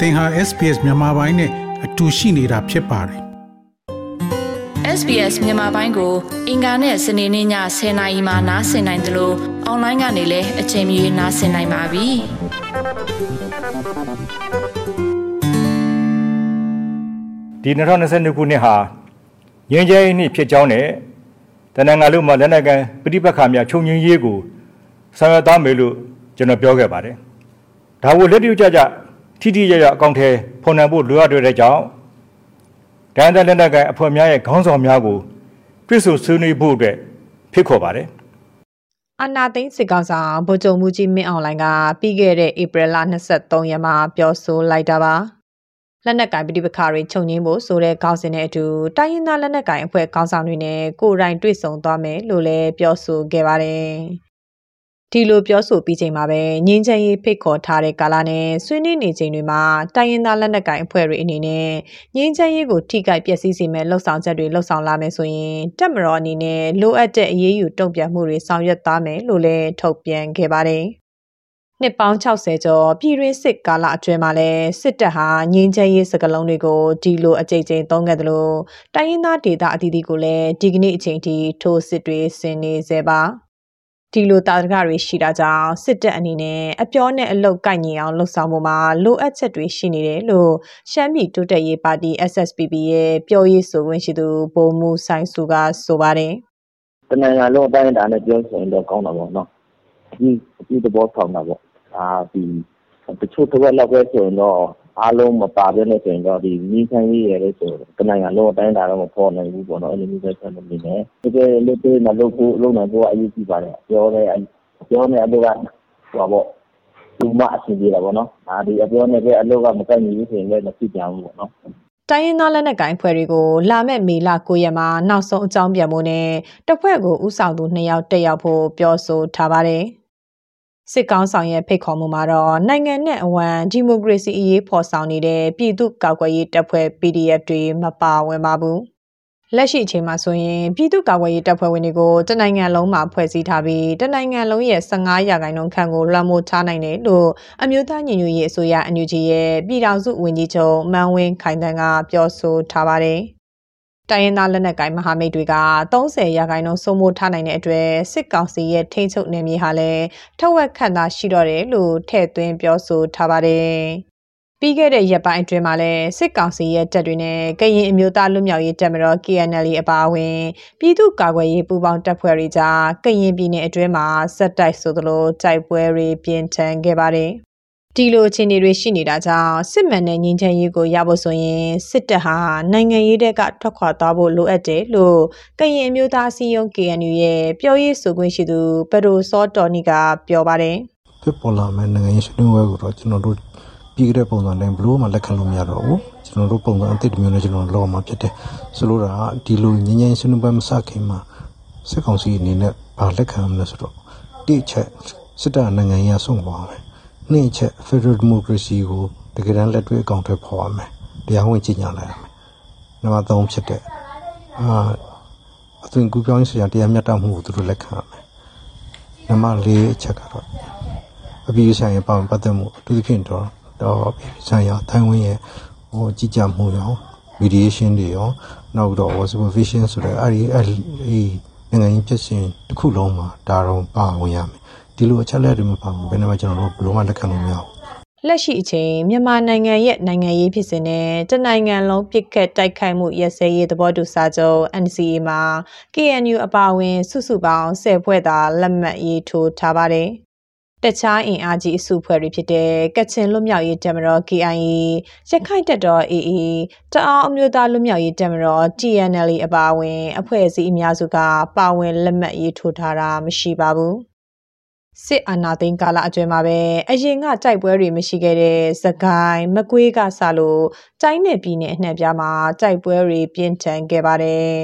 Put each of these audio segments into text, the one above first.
သင်ဟာ SPS မြန်မာပိုင်းနဲ့အတူရှိနေတာဖြစ်ပါတယ် SBS မြန်မာပိုင်းကို အင်ကာနဲ့စနေနေ့ည10:00နာရီမှနားဆင်နိုင်တယ်လို့အွန်လိုင်းကနေလည်းအချိန်မီနားဆင်နိုင်ပါပြီ။ဒီ2022ခုနှစ်ဟာငြိမ်းချမ်းရေးနှစ်ဖြစ်ကြောင်းနဲ့တနင်္ဂနွေလုံးမှာလက်နက်ကန်ပြဋိပက္ခများချုပ်ငြိမ်းရေးကိုဆောင်ရွက်သားမယ်လို့ကျွန်တော်ပြောခဲ့ပါတယ်။ဒါကိုလက်တွေ့ကြကြ ထိထိရရအကောင့်ထဲဖော်နှံဖို့လိုအပ်တဲ့ကြောင့်ဒန်ဒလက်နက်ကန်အဖွဲ့များရဲ့ခေါင်းဆောင်များကိုတွစ်ဆိုဆွေးနွေးဖို့အတွက်ဖိတ်ခေါ်ပါတယ်။အာနာသိန်းစစ်ကောင်ဆောင်ဗိုလ်ချုပ်မှုကြီးမင်းအောင်လှိုင်ကပြီးခဲ့တဲ့ဧပြီလ23ရက်မှာပြောဆိုလိုက်တာပါလက်နက်ကင်ပဋိပက္ခတွေချုပ်ငြိမ်းဖို့ဆိုတဲ့ခေါင်းစဉ်နဲ့အတူတိုင်းရင်းသားလက်နက်ကင်အဖွဲ့ခေါင်းဆောင်တွေနဲ့ကိုယ်တိုင်တွေ့ဆုံသွားမယ်လို့လည်းပြောဆိုခဲ့ပါတယ် ဒီလိုပြောဆိုပြီးချိန်မှာပဲငင်းချမ်းရေးဖိတ်ခေါ်ထားတဲ့ကာလနဲ့ဆွေးနွေးနေချိန်တွေမှာတိုင်းရင်းသားလက်နက်ကင်အဖွဲ့တွေအနေနဲ့ငင်းချမ်းရေးကိုထိခိုက်ပျက်စီးစေမဲ့လှုပ်ဆောင်ချက်တွေလှုပ်ဆောင်လာမယ်ဆိုရင်တက်မတော်အနေနဲ့လိုအပ်တဲ့အရေးယူတုံ့ပြန်မှုတွေဆောင်ရွက်သားမယ်လို့လည်းထုတ်ပြန်ခဲ့ပါတယ်။နှစ်ပေါင်း60ကျော်ပြည်တွင်းစစ်ကာလအတွင်းမှာလဲစစ်တပ်ဟာငင်းချမ်းရေးစကလုံးတွေကိုဒီလိုအကြိမ်ကြိမ်သုံးခဲ့တယ်လို့တိုင်းရင်းသားဒေသအသီးသီးကိုလည်းဒီကနေ့အချိန်ထိထိုးစစ်တွေဆင်နေစေပါ။ ဒီလိုတာရကတွေရှိတာကြောင့်စစ်တပ်အနေနဲ့အပြောနဲ့အလုတ်ကိုက်ညီအောင်လှုပ်ဆောင်မှုမှာလိုအပ်ချက်တွေရှိနေတယ်လို့ရှမ်းပြည်တိုးတက်ရေးပါတီ SSPP ရဲ့ပြောရေးဆိုခွင့်ရှိသူဗိုလ်မှူးဆိုင်စုကဆိုပါတယ်တနိုင်ငံလုံးအတိုင်းအတာနဲ့ပြောဆိုရင်တော့ကောင်းတာပေါ့နော်ဒီဒီသဘောဆောင်တာပေါ့အာဒီတချို့တစ်ဝက်လောက်ပဲဆိုရင်တော့ အားလုံးမပါဘဲနဲ့ဆိုရင်တော့ဒီနီးဆိုင်ရေးရတဲ့ဆိုတနိုင်ငံလုံးအတိုင်းအတာတော့မပေါ်နိုင်ဘူးပေါ့နော်အဲ့လိုမျိုးပဲဆက်နေနေတယ်ဒီကလေးလေးမလုပ်ဘူးလုပ်နိုင်ဖို့အရေးကြီးပါတယ်ပြောတယ်ပြောနေအလုပ်ကဟောပေါ့ဒီမှာအဆင်ပြေတာပေါ့နော်အာဒီအပြောနဲ့ပဲအလုပ်ကမကိုက်ညီဘူးဆိုရင်လည်းမဖြစ်ကြဘူးပေါ့နော်တိုင်းရင်းသားလက်နက်ကိုင်ဖွဲ့တွေကိုလာမဲ့မေလ9ရက်မှာနောက်ဆုံးအကြောင်းပြန်ဖို့နဲ့တစ်ဖွဲ့ကိုဥဆောင်သူ2ယောက်တက်ရောက်ဖို့ပြောဆိုထားပါတယ်။ စစ်ကောင်းဆောင်ရဲ့ဖိတ်ခေါ်မှုမှာတော့နိုင်ငံနဲ့အဝမ်းဒီမိုကရေစီအရေးဖော်ဆောင်နေတဲ့ပြည်သူ့ကာကွယ်ရေးတပ်ဖွဲ့ PDF တွေမပါဝင်ပါဘူး။လက်ရှိအချိန်မှာဆိုရင်ပြည်သူ့ကာကွယ်ရေးတပ်ဖွဲ့ဝင်တွေကိုတနိုင်ငံလုံးမှာဖွဲ့စည်းထားပြီးတနိုင်ငံလုံးရဲ့15ရာခိုင်နှုန်းခန့်ကိုလွှမ်းမိုးထားနိုင်တယ်လို့အမျိုးသားညီညွတ်ရေးအစိုးရအန်ယူဂျီရဲ့ပြည်ထောင်စုဝန်ကြီးချုပ်မန်ဝင်းခိုင်တန်းကပြောဆိုထားပါတယ်။ တိုင်းရင်းသားလက်နက်ကိုင်မဟာမိတ်တွေက30ရာခိုင်နှုန်းစိုးမိုးထားနိုင်တဲ့အတွက်စစ်ကောင်စီရဲ့ထိန်းချုပ်နယ်မြေဟာလည်းထက်ဝက်ခန့်သာရှိတော့တယ်လို့ထည့်သွင်းပြောဆိုထားပါတယ်။ပြီးခဲ့တဲ့ရက်ပိုင်းအတွင်းမှာလည်းစစ်ကောင်စီရဲ့တပ်တွေနဲ့ကရင်အမျိုးသားလူမျိုးရေးတပ်မတော် KNL အပါအဝင်ပြည်သူ့ကာကွယ်ရေးပူးပေါင်းတပ်ဖွဲ့တွေကြားကရင်ပြည်နယ်အတွင်းမှာစက်တိုက်ဆိုသလိုတိုက်ပွဲတွေပြင်းထန်ခဲ့ပါတယ်။ ဒီလိုအခြေအနေတွေရှိနေတာကြောင့်စစ်မှန်တဲ့ငြိမ်းချမ်းရေးကိုရဖို့ဆိုရင်စစ်တပ်ဟာနိုင်ငံရေးတဲကထွက်ခွာသွားဖို့လိုအပ်တယ်လို့ကရင်အမျိုးသားစီယုံ KNU ရဲ့ပြောရေးဆိုခွင့်ရှိသူပဒိုစောတော်နီကပြောပါတယ်။ဖြစ်ပေါ်လာမယ့်နိုင်ငံရေးဆွေးနွေးပွဲကိုတော့ကျွန်တော်တို့ပြီးကြတဲ့ပုံစံတိုင်းဘလို့မှလက်ခံလို့မရတော့ဘူးကျွန်တော်တို့ပုံစံအသစ်တစ်မျိုးနဲ့ကျွန်တော်လောက်မှာဖြစ်တယ်ဆိုလိုတာကဒီလိုငញ្ញင်းဆွေးနွေးပွဲမစခင်မှာစစ်ကောင်စီအနေနဲ့ဘာလက်ခံမလဲဆိုတော့တိချက်စစ်တပ်နိုင်ငံရေးဆုံးပါမယ် နှစ်ချက် Federal Democracy ကိုတကယ်တမ်းလက်တွေ့အကောင့်တွေပေါ်ရမယ်တရားဝင်ကြီးညာလိုက်ရမယ်နံပါတ်3ဖြစ်တဲ့အာအသွင်ကူးပြောင်းရေးဆရာတရားမျှတမှုကိုသူတို့လက်ခံရမယ်နံပါတ်4အချက်ကတော့အပြည်ဆိုင်ရာပတ်သက်မှုအထူးသဖြင့်တော့တော့ဆိုင်ရာထိုင်ဝင်းရဲ့ဟိုကြည်ကြမှုရော mediation တွေရောနောက်တော့ supervision ဆိုတဲ့အဲ့ဒီအဲ့ဒီနိုင်ငံရေးဖြစ်စဉ်တစ်ခုလုံးမှာဒါတော့ပါဝင်ရမယ် ဒီလိုအချက်လက်တွေမပါဘူးဘယ်နှမှာကျွန်တော်တို့ဘယ်လိုမှလက်ခံလို့မရဘူးလက်ရှိအချိန်မြန်မာနိုင်ငံရဲ့နိုင်ငံရေးဖြစ်စဉ်နဲ့တနိုင်ငံလုံးပြစ်ခတ်တိုက်ခိုက်မှုရစဲရေးသဘောတူစာချုပ် NCA မှာ KNU အပါအဝင် စုစုပေါင်း10ဖွဲ့သာလက်မှတ်ရေးထိုးထားပါတယ်တခြားအင်အားကြီးအစုဖွဲ့တွေဖြစ်တဲ့ကချင်လွတ်မြောက်ရေးတပ်မတော် KIA ရခိုင်တပ်တော် AA တအောင်းအမျိုးသားလွတ်မြောက်ရေးတပ်မတော် TNL အပါအဝင် အဖွဲ့အစည်းအများစုကပါဝင်လက်မှတ်ရေးထိုးထားတာမရှိပါဘူး စစ်အာဏာသိမ်းကာလအတွင်းမှာပဲအရင်ကကြိုက်ပွဲတွေမရှိခဲ့တဲ့သကိုင်းမကွေးကစလို့တိုင်းနယ်ပြည်နယ်အနှံ့ပြားမှာကြိုက်ပွဲတွေပြင်းထန်ခဲ့ပါတယ်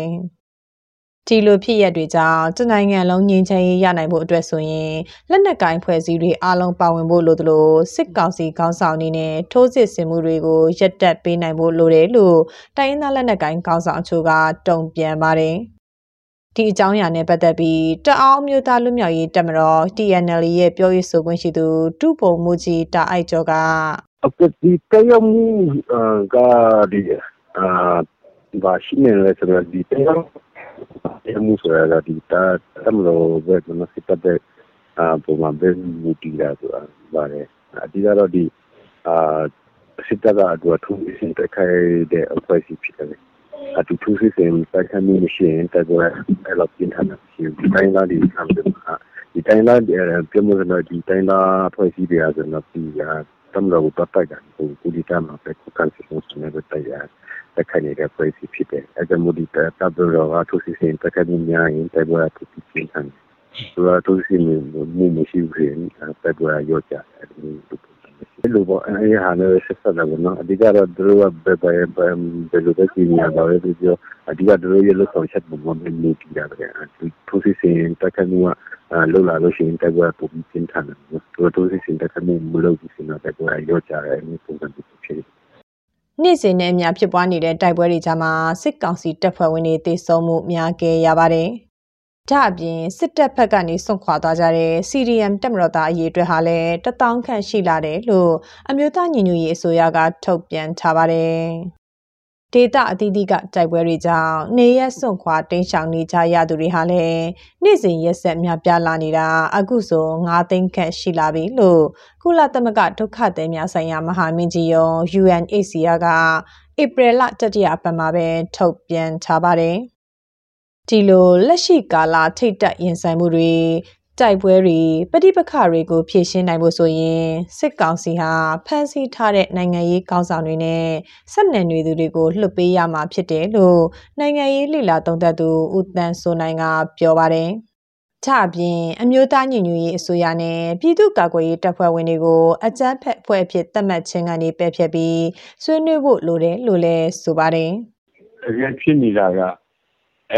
ဒီလိုဖြစ်ရက်တွေကြောင့်တနိုင်ငံလုံးငြိမ်းချမ်းရေးရနိုင်ဖို့အတွက်ဆိုရင်လက်နက်ကိုင်ဖွဲ့စည်းတွေအားလုံးပါဝင်ဖို့လိုသလိုစစ်ကောင်စီခေါင်းဆောင်အနေနဲ့ထိုးစစ်ဆင်မှုတွေကိုရပ်တန့်ပေးနိုင်ဖို့လိုတယ်လို့တိုင်းရင်းသားလက်နက်ကိုင်ခေါင်းဆောင်အချို့ကတုံ့ပြန်ပါတယ် ဒီအကြောင်းအရာနဲ့ပတ်သက်ပြီးတအောင်းမျိုးသားလူမျိုးရေးတက်မတော် TNL ရဲ့ပြောရေးဆိုခွင့်ရှိသူတူပုံမူကြီးတာအိုက်ကျော်ကအခုဒီတယောက်မှုကဒီအာဘာရှိနေလဲဆိုတော့ဒီတယောက်တယောက်မှုဆိုရတာဒီတာတမလို့ဘယ်မှာစစ်တပ်တဲ့အာပုံမှန်ပဲမူတည်တာဆိုတာပါတယ်အဒီကတော့ဒီအာစစ်တပ်ကတော့သူ့စင်တက်ခိုင်တဲ့အဖွဲ့အစည်းဖြစ်တယ် အတူတူစင်တက်ခိုင်မှုမရှိရင်တက်တော့အဲ့လိုပြင်ထားတာရှိဒီတိုင်းလာဒီဆမ်တယ်ဒီတိုင်းလာပြမလို့ဒီတိုင်းလာဖွဲ့စည်းပြရဆိုတော့ဒီတမလို့ပတ်တိုက်တာကိုကုဒီတမှာပဲကန်စီဆုံးစနေပဲတိုက်ရတက်ခိုင်နေတဲ့ဖွဲ့စည်းဖြစ်တယ်အဲ့ဒါမို့ဒီတပ်တော့အထူးစီစဉ်တက်ခိုင်မှုများရင်တက်တော့သူပြင်ထားတယ်ဆိုတော့သူစီမှုမရှိဘူးရင်တက်တော့ရောကြတယ် ဒီလိုပေါ့အဲဟာလည်းဆက်ဆက်တယ်နော်အဓိကတော့သူတို့ကဘယ်ဘယ်ဘယ်လိုပဲကြီးညာတော့ဒီပြောအဓိကသူတို့ရလို့ဆောင်ချက်ပုံမှန်နေကြတယ်သူသူစီစဉ်တက်ခိုင်မှုကလောက်လာလို့ရှိရင်တက်ကွာပုံပြင်းထန်တယ်သူတို့စီစဉ်တက်ခိုင်မှုမလုပ်ဘူးစင်တော့တက်ကွာရောကြတယ်ဒီပုံစံမျိုးဖြစ်တယ်နေ့စဉ်နဲ့အများဖြစ်ပွားနေတဲ့တိုက်ပွဲတွေကြားမှာစစ်ကောင်စီတပ်ဖွဲ့ဝင်တွေတေဆုံးမှုများခဲ့ရပါတယ်။ ဒါအပြင်စစ်တပ်ဘက်ကနေစွန့်ခွာသွားကြတဲ့ CDM တပ်မတော်သားအရေးအတွက်ဟာလည်းတထောင်ခန့်ရှိလာတယ်လို့အမျိုးသားညီညွတ်ရေးအစိုးရကထုတ်ပြန်ထားပါတယ်။ဒေတာအသီးသီးကတိုက်ပွဲတွေကြောင့်နေရက်စွန့်ခွာတိမ်းရှောင်နေကြရသူတွေဟာလည်းနေ့စဉ်ရက်ဆက်များပြားလာနေတာအခုဆို9သိန်းခန့်ရှိလာပြီလို့ကုလသမဂ္ဂဒုက္ခသည်များဆိုင်ရာမဟာမင်းကြီးယုံ UNHCR ကဧပြီလတတိယအပတ်မှာပဲထုတ်ပြန်ထားပါတယ်။ ဒီလိုလက်ရှိကာလထိတ်တက်ရင်ဆိုင်မှုတွေတိုက်ပွဲတွေပဋိပက္ခတွေကိုဖြေရှင်းနိုင်ဖို့ဆိုရင်စစ်ကောင်စီဟာဖမ်းဆီးထားတဲ့နိုင်ငံရေးကောင်းဆောင်တွေနဲ့ဆက်နံတွေသူတွေကိုလှုပ်ပေးရမှာဖြစ်တယ်လို့နိုင်ငံရေးလှိလာသုံးသပ်သူဦးတန်းစိုးနိုင်ကပြောပါတယ်။ကြအပြင်အမျိုးသားညီညွတ်ရေးအစိုးရနဲ့ပြည်သူ့ကာကွယ်ရေးတပ်ဖွဲ့ဝင်တွေကိုအကြမ်းဖက်ဖွဲ့အဖြစ်သတ်မှတ်ခြင်းကနေပယ်ဖျက်ပြီးဆွေးနွေးဖို့လိုတယ်လို့လည်းဆိုပါတယ်။တကယ်ဖြစ်နေတာက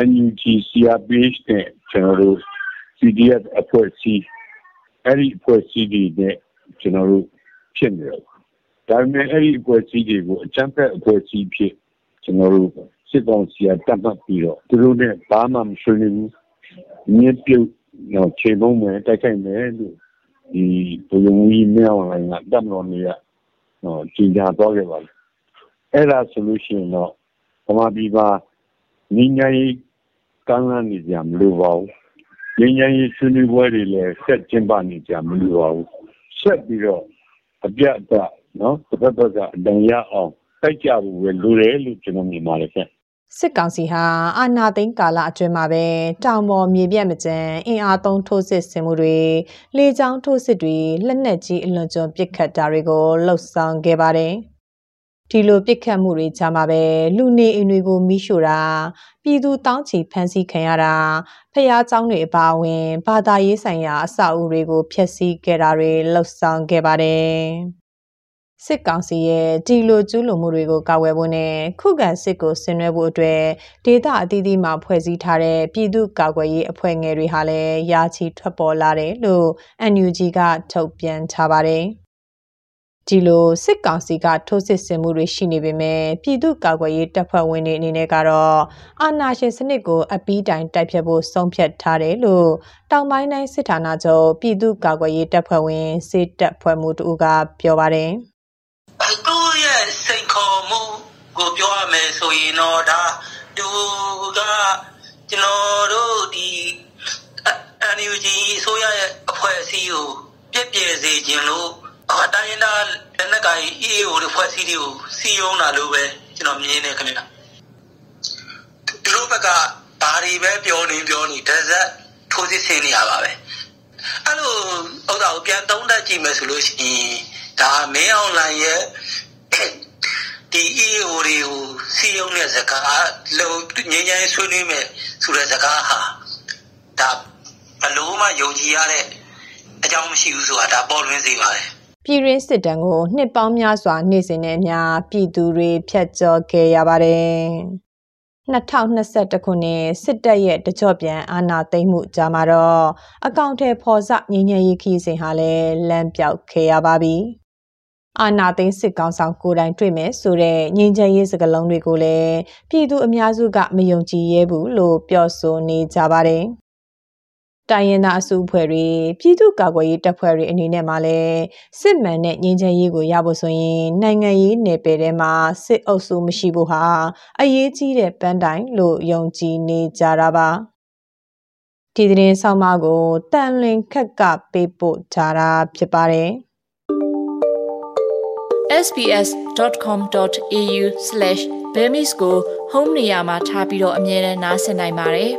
NUG CRPH နဲ့ကျွန်တော်တို့ CDF အဖွဲ့အစည်းအဲ့ဒီအဖွဲ့အစည်းတွေနဲ့ကျွန်တော်တို့ဖြစ်နေတော့ဒါပေမဲ့အဲ့ဒီအဖွဲ့အစည်းတွေကိုအကြမ်းဖက်အဖွဲ့အစည်းဖြစ်ကျွန်တော်တို့စစ်ကောင်စီကတတ်မှတ်ပြီးတော့သူတို့နဲ့ဘာမှမဆွေးနွေးဘူးမြစ်ပြုတ်တော့ချိန်ပုံးမယ်တိုက်ခိုက်မယ်လို့ဒီဘုံကြီးမြောင်းလိုင်းကတတ်မတော်နေရဟောကြင်ကြတော့ခဲ့ပါလေအဲ့ဒါဆိုလို့ရှိရင်တော့ဗမာပြည်မှာညီညာရေး ကမ်းလှမ်းနေကြမလို့ပါဘူးငြိမ်းချမ်းရေးဆွေးနွေးပွဲတွေလည်းဆက်ကျင်းပနေကြမလို့ပါဘူးဆက်ပြီးတော့အပြတ်အသတ်နော်တစ်ဖက်သက်ကအတန်ရအောင်တိုက်ကြဖို့ပဲလိုတယ်လို့ကျွန်တော်မြင်ပါတယ်ခင်စစ်ကောင်စီဟာအာဏာသိမ်းကာလအတွင်းမှာပဲတောင်ပေါ်မြေပြတ်မကျန်အင်အားသုံးထိုးစစ်ဆင်မှုတွေလေကြောင်းထိုးစစ်တွေလက်နက်ကြီးအလွန်ကျွံပစ်ခတ်တာတွေကိုလှုပ်ဆောင်ခဲ့ပါတယ်။ ဒီလိုပစ်ခတ်မှုတွေကြားမှာပဲလူနေအိမ်တွေကိုမိရှို့တာပြည်သူတောင်းချီဖမ်းဆီးခံရတာဖျားเจ้าတွေအပါအဝင်ဘာသာရေးဆိုင်ရာအဆောက်အဦတွေကိုဖျက်ဆီးခဲ့တာတွေလှုပ်ဆောင်ခဲ့ပါတယ်။စစ်ကောင်စီရဲ့ဒီလိုကျူးလွန်မှုတွေကိုကာကွယ်ဖို့နဲ့ခုခံစစ်ကိုဆင်နွှဲဖို့အတွက်ဒေသအသီးသီးမှာဖွဲ့စည်းထားတဲ့ပြည်သူ့ကာကွယ်ရေးအဖွဲ့ငယ်တွေဟာလည်းရာချီထွက်ပေါ်လာတယ်လို့ NUG ကထုတ်ပြန်ထားပါတယ်။ ဒီလိုစစ်ကောင်စီကထိုးစစ်ဆင်မှုတွေရှိနေပေမဲ့ပြည်သူ့ကာကွယ်ရေးတပ်ဖွဲ့ဝင်တွေအနေနဲ့ကတော့အာဏာရှင်စနစ်ကိုအပီးတိုင်တိုက်ဖြတ်ဖို့ဆုံးဖြတ်ထားတယ်လို့တောင်ပိုင်းတိုင်းစစ်ဌာနချုပ်ပြည်သူ့ကာကွယ်ရေးတပ်ဖွဲ့ဝင်စစ်တပ်ဖွဲ့မှုတူကပြောပါတယ်။သူ့ရဲ့စိတ်ခေါ်မှုကိုပြောရမယ်ဆိုရင်တော့ဒါသူကကျွန်တော်တို့ဒီ NUG ဆိုရရဲ့အဖွဲ့အစည်းကိုပြည့်ပြည့်စေခြင်းလို့ အတိုင်းဒါလက်နက်ကိုင် EAO တွေဖွဲ့စည်းတွေကိုစီယုံတာလို့ပဲကျွန်တော်မြင်နေခင်ဗျာသူတို့ဘက်ကဘာတွေပဲပြောနေပြောနေဒဇက်ထိုးစစ်ဆင်နေရပါပဲအဲ့လိုဥစ္စာကိုပြန်သုံးသပ်ကြည့်မယ်ဆိုလို့ရှိရင်ဒါမင်းအောင်လိုင်ရဲ့ဒီ EAO တွေကိုစီယုံတဲ့စကားလုံးငင်းငင်းဆွေးနွေးမယ်ဆိုတဲ့စကားဟာဒါဘလို့မှယုံကြည်ရတဲ့အကြောင်းမရှိဘူးဆိုတာဒါပေါ်လွင်စေပါတယ် ပြည်ရင်းစစ်တမ်းကိုနှစ်ပေါင်းများစွာနေစဉ်နဲ့အမျှပြည်သူတွေဖျက်ကျော်ခဲ့ရပါတယ်။2021ခုနှစ်စစ်တပ်ရဲ့တကြော့ပြန်အာဏာသိမ်းမှုကြားမှာတော့အကောင့်ထဲဖော်စငញ្ញရေးခီးစဉ်ဟာလည်းလမ်းပြောက်ခဲ့ရပါပြီ။အာနာသိန်းစစ်ကောင်ဆောင်ကိုယ်တိုင်တွေ့မယ်ဆိုတဲ့ငြိမ်းချမ်းရေးစကားလုံးတွေကိုလည်းပြည်သူအများစုကမယုံကြည်ရဲဘူးလို့ပြောဆိုနေကြပါတယ်။ တိုင်းရင်းသားအစုအဖွဲ့တွေပြည်သူ့ကာကွယ်ရေးတပ်ဖွဲ့တွေအနေနဲ့မှလည်းစစ်မှန်တဲ့ငြိမ်းချမ်းရေးကိုရဖို့ဆိုရင်နိုင်ငံရေးနယ်ပယ်ထဲမှာစစ်အုပ်စုမရှိဖို့ဟာအရေးကြီးတဲ့ပန်းတိုင်လို့ယုံကြည်နေကြတာပါဒီသတင်းဆောင်မကိုတန်လွင်ခက်ကပေးပို့ထားတာဖြစ်ပါတယ် sbs.com.au/bemis ကို home နေရာမှာထားပြီးတော့အမြဲတမ်းနှာစင်နိုင်ပါတယ်။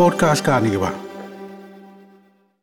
podcast കാണുക